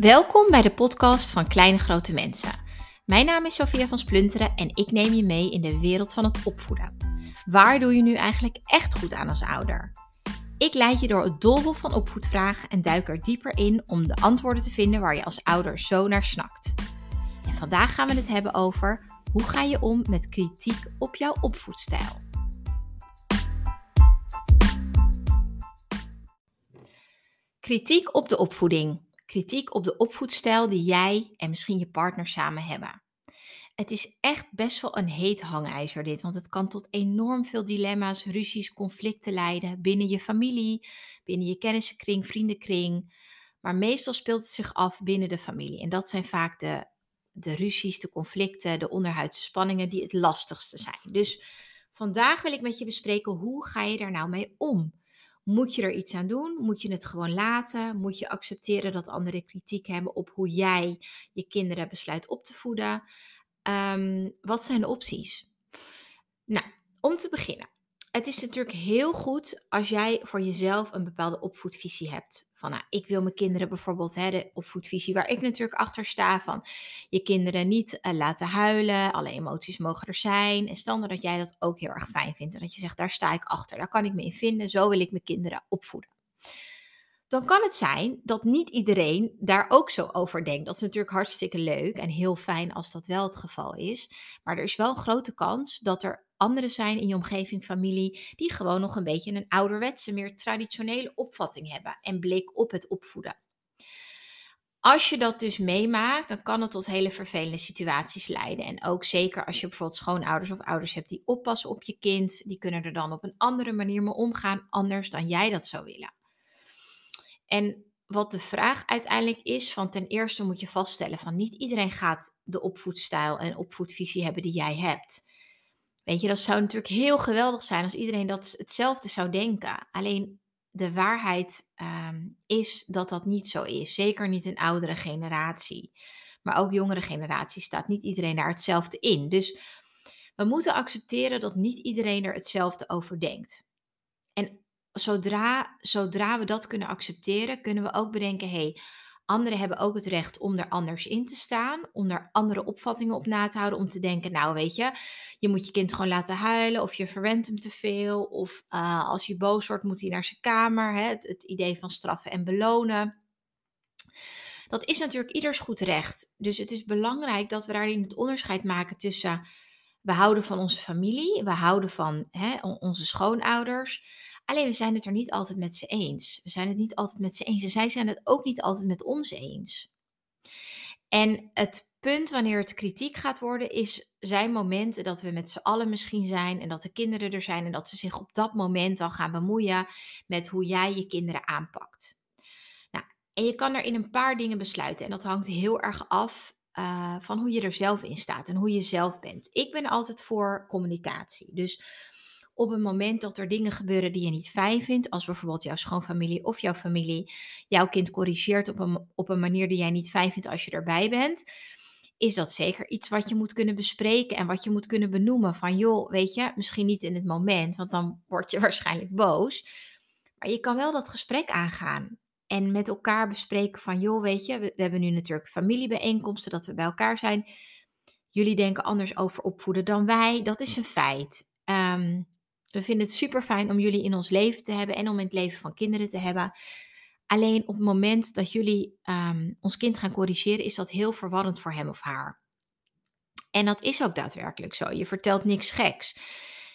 Welkom bij de podcast van Kleine Grote Mensen. Mijn naam is Sophia van Splunteren en ik neem je mee in de wereld van het opvoeden. Waar doe je nu eigenlijk echt goed aan als ouder? Ik leid je door het doolhof van opvoedvragen en duik er dieper in om de antwoorden te vinden waar je als ouder zo naar snakt. En vandaag gaan we het hebben over hoe ga je om met kritiek op jouw opvoedstijl. Kritiek op de opvoeding. Kritiek op de opvoedstijl die jij en misschien je partner samen hebben. Het is echt best wel een heet hangijzer dit, want het kan tot enorm veel dilemma's, ruzies, conflicten leiden binnen je familie, binnen je kennissenkring, vriendenkring. Maar meestal speelt het zich af binnen de familie. En dat zijn vaak de, de ruzies, de conflicten, de onderhuidse spanningen die het lastigste zijn. Dus vandaag wil ik met je bespreken hoe ga je daar nou mee om? Moet je er iets aan doen? Moet je het gewoon laten? Moet je accepteren dat anderen kritiek hebben op hoe jij je kinderen besluit op te voeden? Ehm, wat zijn de opties? Nou, om te beginnen. Het is natuurlijk heel goed als jij voor jezelf een bepaalde opvoedvisie hebt. Van, nou, ik wil mijn kinderen bijvoorbeeld, hè, de opvoedvisie waar ik natuurlijk achter sta, van je kinderen niet uh, laten huilen, alle emoties mogen er zijn. En standaard dat jij dat ook heel erg fijn vindt en dat je zegt, daar sta ik achter, daar kan ik me in vinden, zo wil ik mijn kinderen opvoeden dan kan het zijn dat niet iedereen daar ook zo over denkt. Dat is natuurlijk hartstikke leuk en heel fijn als dat wel het geval is. Maar er is wel een grote kans dat er anderen zijn in je omgeving, familie, die gewoon nog een beetje een ouderwetse, meer traditionele opvatting hebben en blik op het opvoeden. Als je dat dus meemaakt, dan kan het tot hele vervelende situaties leiden. En ook zeker als je bijvoorbeeld schoonouders of ouders hebt die oppassen op je kind, die kunnen er dan op een andere manier mee omgaan, anders dan jij dat zou willen. En wat de vraag uiteindelijk is, van ten eerste moet je vaststellen van niet iedereen gaat de opvoedstijl en opvoedvisie hebben die jij hebt. Weet je, dat zou natuurlijk heel geweldig zijn als iedereen dat hetzelfde zou denken. Alleen de waarheid um, is dat dat niet zo is. Zeker niet een oudere generatie. Maar ook jongere generatie staat niet iedereen daar hetzelfde in. Dus we moeten accepteren dat niet iedereen er hetzelfde over denkt. En zodra, zodra we dat kunnen accepteren, kunnen we ook bedenken: hé, hey, anderen hebben ook het recht om er anders in te staan, om er andere opvattingen op na te houden, om te denken: nou, weet je, je moet je kind gewoon laten huilen, of je verwendt hem te veel, of uh, als hij boos wordt, moet hij naar zijn kamer. Hè? Het, het idee van straffen en belonen. Dat is natuurlijk ieders goed recht. Dus het is belangrijk dat we daarin het onderscheid maken tussen we houden van onze familie, we houden van hè, onze schoonouders. Alleen we zijn het er niet altijd met ze eens. We zijn het niet altijd met ze eens. En zij zijn het ook niet altijd met ons eens. En het punt wanneer het kritiek gaat worden, is zijn momenten dat we met z'n allen misschien zijn en dat de kinderen er zijn en dat ze zich op dat moment al gaan bemoeien met hoe jij je kinderen aanpakt. Nou, en je kan er in een paar dingen besluiten en dat hangt heel erg af uh, van hoe je er zelf in staat en hoe je zelf bent. Ik ben altijd voor communicatie. Dus op het moment dat er dingen gebeuren die je niet fijn vindt, als bijvoorbeeld jouw schoonfamilie of jouw familie jouw kind corrigeert op een, op een manier die jij niet fijn vindt als je erbij bent, is dat zeker iets wat je moet kunnen bespreken en wat je moet kunnen benoemen. Van joh, weet je, misschien niet in het moment, want dan word je waarschijnlijk boos. Maar je kan wel dat gesprek aangaan. En met elkaar bespreken van joh, weet je, we, we hebben nu natuurlijk familiebijeenkomsten, dat we bij elkaar zijn. Jullie denken anders over opvoeden dan wij. Dat is een feit. Um, we vinden het super fijn om jullie in ons leven te hebben en om in het leven van kinderen te hebben. Alleen op het moment dat jullie um, ons kind gaan corrigeren, is dat heel verwarrend voor hem of haar. En dat is ook daadwerkelijk zo. Je vertelt niks geks.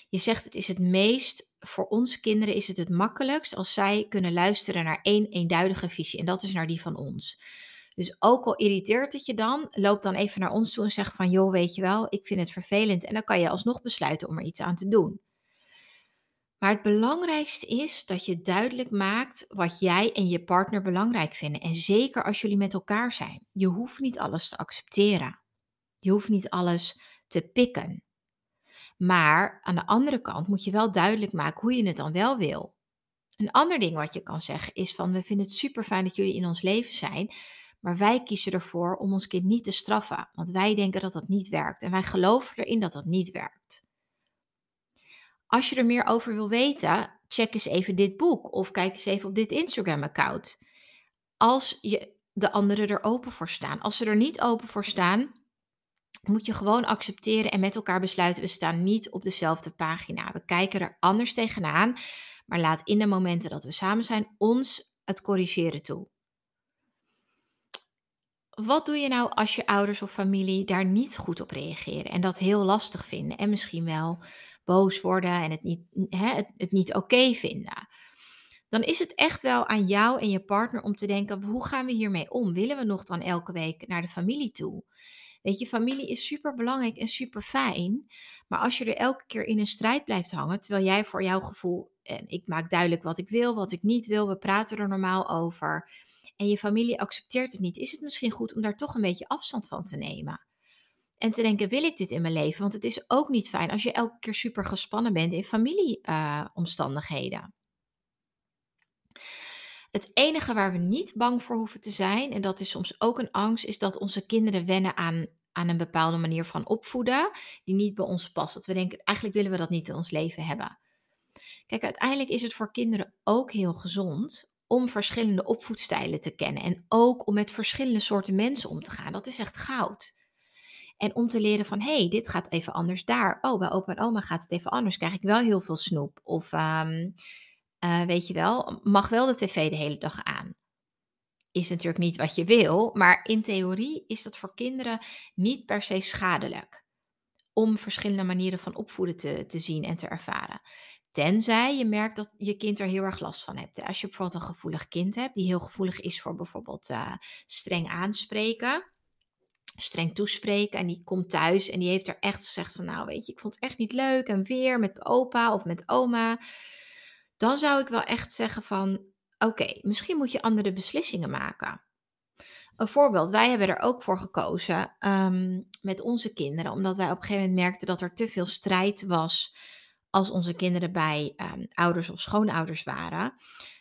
Je zegt het is het meest, voor onze kinderen is het het makkelijkst als zij kunnen luisteren naar één eenduidige visie. En dat is naar die van ons. Dus ook al irriteert het je dan, loop dan even naar ons toe en zeg van joh, weet je wel, ik vind het vervelend. En dan kan je alsnog besluiten om er iets aan te doen. Maar het belangrijkste is dat je duidelijk maakt wat jij en je partner belangrijk vinden. En zeker als jullie met elkaar zijn. Je hoeft niet alles te accepteren. Je hoeft niet alles te pikken. Maar aan de andere kant moet je wel duidelijk maken hoe je het dan wel wil. Een ander ding wat je kan zeggen is van we vinden het super fijn dat jullie in ons leven zijn, maar wij kiezen ervoor om ons kind niet te straffen, want wij denken dat dat niet werkt en wij geloven erin dat dat niet werkt. Als je er meer over wil weten, check eens even dit boek of kijk eens even op dit Instagram-account. Als je de anderen er open voor staan. Als ze er niet open voor staan, moet je gewoon accepteren en met elkaar besluiten: we staan niet op dezelfde pagina. We kijken er anders tegenaan, maar laat in de momenten dat we samen zijn ons het corrigeren toe. Wat doe je nou als je ouders of familie daar niet goed op reageren en dat heel lastig vinden en misschien wel boos worden en het niet, het, het niet oké vinden? Dan is het echt wel aan jou en je partner om te denken: hoe gaan we hiermee om? Willen we nog dan elke week naar de familie toe? Weet je, familie is super belangrijk en super fijn. Maar als je er elke keer in een strijd blijft hangen, terwijl jij voor jouw gevoel, en ik maak duidelijk wat ik wil, wat ik niet wil, we praten er normaal over. En je familie accepteert het niet, is het misschien goed om daar toch een beetje afstand van te nemen. En te denken, wil ik dit in mijn leven? Want het is ook niet fijn als je elke keer super gespannen bent in familieomstandigheden. Het enige waar we niet bang voor hoeven te zijn, en dat is soms ook een angst, is dat onze kinderen wennen aan, aan een bepaalde manier van opvoeden, die niet bij ons past. Dat we denken, eigenlijk willen we dat niet in ons leven hebben. Kijk, uiteindelijk is het voor kinderen ook heel gezond om verschillende opvoedstijlen te kennen en ook om met verschillende soorten mensen om te gaan. Dat is echt goud. En om te leren van, hé, hey, dit gaat even anders daar. Oh, bij opa en oma gaat het even anders. Krijg ik wel heel veel snoep. Of um, uh, weet je wel, mag wel de tv de hele dag aan. Is natuurlijk niet wat je wil, maar in theorie is dat voor kinderen niet per se schadelijk. Om verschillende manieren van opvoeden te, te zien en te ervaren. Tenzij je merkt dat je kind er heel erg last van hebt. Als je bijvoorbeeld een gevoelig kind hebt, die heel gevoelig is voor bijvoorbeeld uh, streng aanspreken, streng toespreken. En die komt thuis en die heeft er echt gezegd van, nou weet je, ik vond het echt niet leuk. En weer met opa of met oma dan zou ik wel echt zeggen van, oké, misschien moet je andere beslissingen maken. Een voorbeeld, wij hebben er ook voor gekozen um, met onze kinderen, omdat wij op een gegeven moment merkten dat er te veel strijd was als onze kinderen bij um, ouders of schoonouders waren.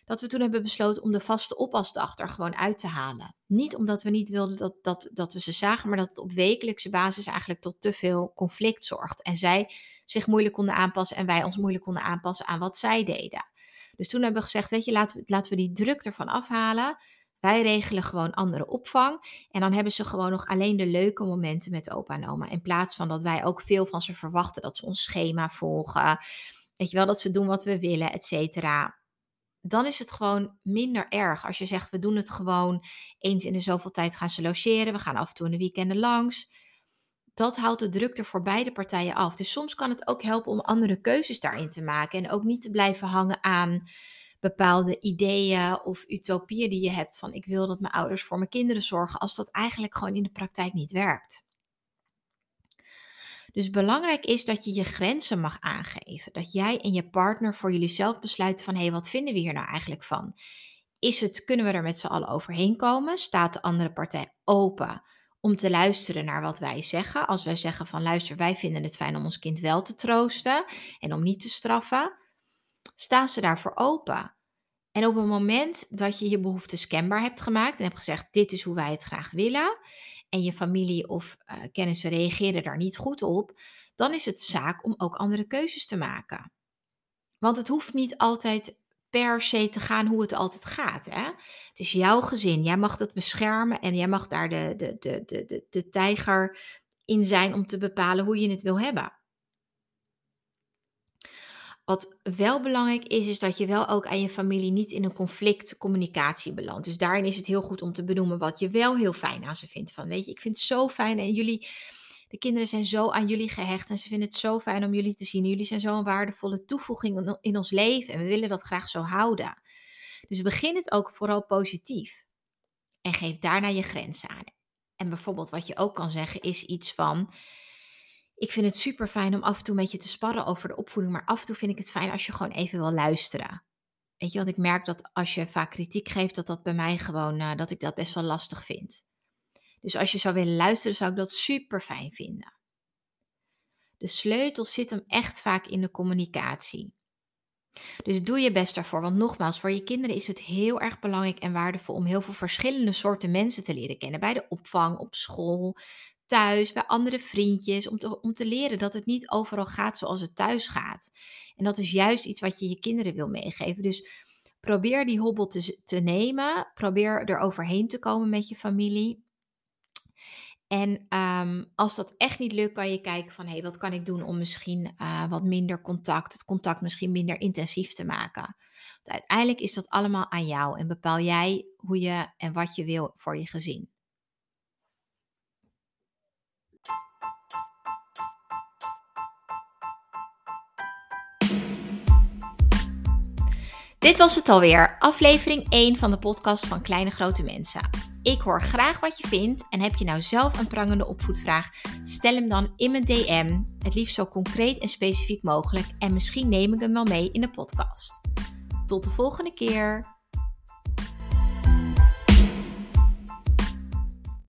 Dat we toen hebben besloten om de vaste oppasdag er gewoon uit te halen. Niet omdat we niet wilden dat, dat, dat we ze zagen, maar dat het op wekelijkse basis eigenlijk tot te veel conflict zorgt. En zij zich moeilijk konden aanpassen en wij ons moeilijk konden aanpassen aan wat zij deden. Dus toen hebben we gezegd, weet je, laten we, laten we die druk ervan afhalen. Wij regelen gewoon andere opvang. En dan hebben ze gewoon nog alleen de leuke momenten met opa en oma. In plaats van dat wij ook veel van ze verwachten. Dat ze ons schema volgen. Weet je wel, dat ze doen wat we willen, et cetera. Dan is het gewoon minder erg. Als je zegt, we doen het gewoon eens in de zoveel tijd gaan ze logeren. We gaan af en toe in de weekenden langs dat haalt de druk er voor beide partijen af. Dus soms kan het ook helpen om andere keuzes daarin te maken. En ook niet te blijven hangen aan bepaalde ideeën of utopieën die je hebt. Van ik wil dat mijn ouders voor mijn kinderen zorgen. Als dat eigenlijk gewoon in de praktijk niet werkt. Dus belangrijk is dat je je grenzen mag aangeven. Dat jij en je partner voor jullie zelf besluiten van hé, hey, wat vinden we hier nou eigenlijk van? Is het, kunnen we er met z'n allen overheen komen? Staat de andere partij open om te luisteren naar wat wij zeggen. Als wij zeggen van luister, wij vinden het fijn om ons kind wel te troosten en om niet te straffen, staan ze daarvoor open. En op het moment dat je je behoeftes kenbaar hebt gemaakt en hebt gezegd: dit is hoe wij het graag willen, en je familie of uh, kennissen reageren daar niet goed op, dan is het zaak om ook andere keuzes te maken. Want het hoeft niet altijd per se te gaan hoe het altijd gaat. Hè? Het is jouw gezin, jij mag dat beschermen en jij mag daar de, de, de, de, de, de tijger in zijn om te bepalen hoe je het wil hebben. Wat wel belangrijk is, is dat je wel ook aan je familie niet in een conflict communicatie belandt. Dus daarin is het heel goed om te benoemen wat je wel heel fijn aan ze vindt. Van weet je, ik vind het zo fijn en jullie de kinderen zijn zo aan jullie gehecht en ze vinden het zo fijn om jullie te zien. Jullie zijn zo'n waardevolle toevoeging in ons leven en we willen dat graag zo houden. Dus begin het ook vooral positief en geef daarna je grenzen aan. En bijvoorbeeld wat je ook kan zeggen is iets van, ik vind het super fijn om af en toe met je te sparren over de opvoeding, maar af en toe vind ik het fijn als je gewoon even wil luisteren. Weet je, want ik merk dat als je vaak kritiek geeft, dat dat bij mij gewoon, uh, dat ik dat best wel lastig vind. Dus als je zou willen luisteren, zou ik dat super fijn vinden. De sleutel zit hem echt vaak in de communicatie. Dus doe je best daarvoor. Want nogmaals, voor je kinderen is het heel erg belangrijk en waardevol om heel veel verschillende soorten mensen te leren kennen. Bij de opvang, op school, thuis, bij andere vriendjes. Om te, om te leren dat het niet overal gaat zoals het thuis gaat. En dat is juist iets wat je je kinderen wil meegeven. Dus Probeer die hobbel te, te nemen. Probeer er overheen te komen met je familie. En ehm, als dat echt niet lukt, kan je kijken van hé, hey, wat kan ik doen om misschien uh, wat minder contact, het contact misschien minder intensief te maken. Want uiteindelijk is dat allemaal aan jou en bepaal jij hoe je en wat je wil voor je gezin. Dit was het alweer, aflevering 1 van de podcast van Kleine Grote Mensen. Ik hoor graag wat je vindt en heb je nou zelf een prangende opvoedvraag? Stel hem dan in mijn DM, het liefst zo concreet en specifiek mogelijk en misschien neem ik hem wel mee in de podcast. Tot de volgende keer.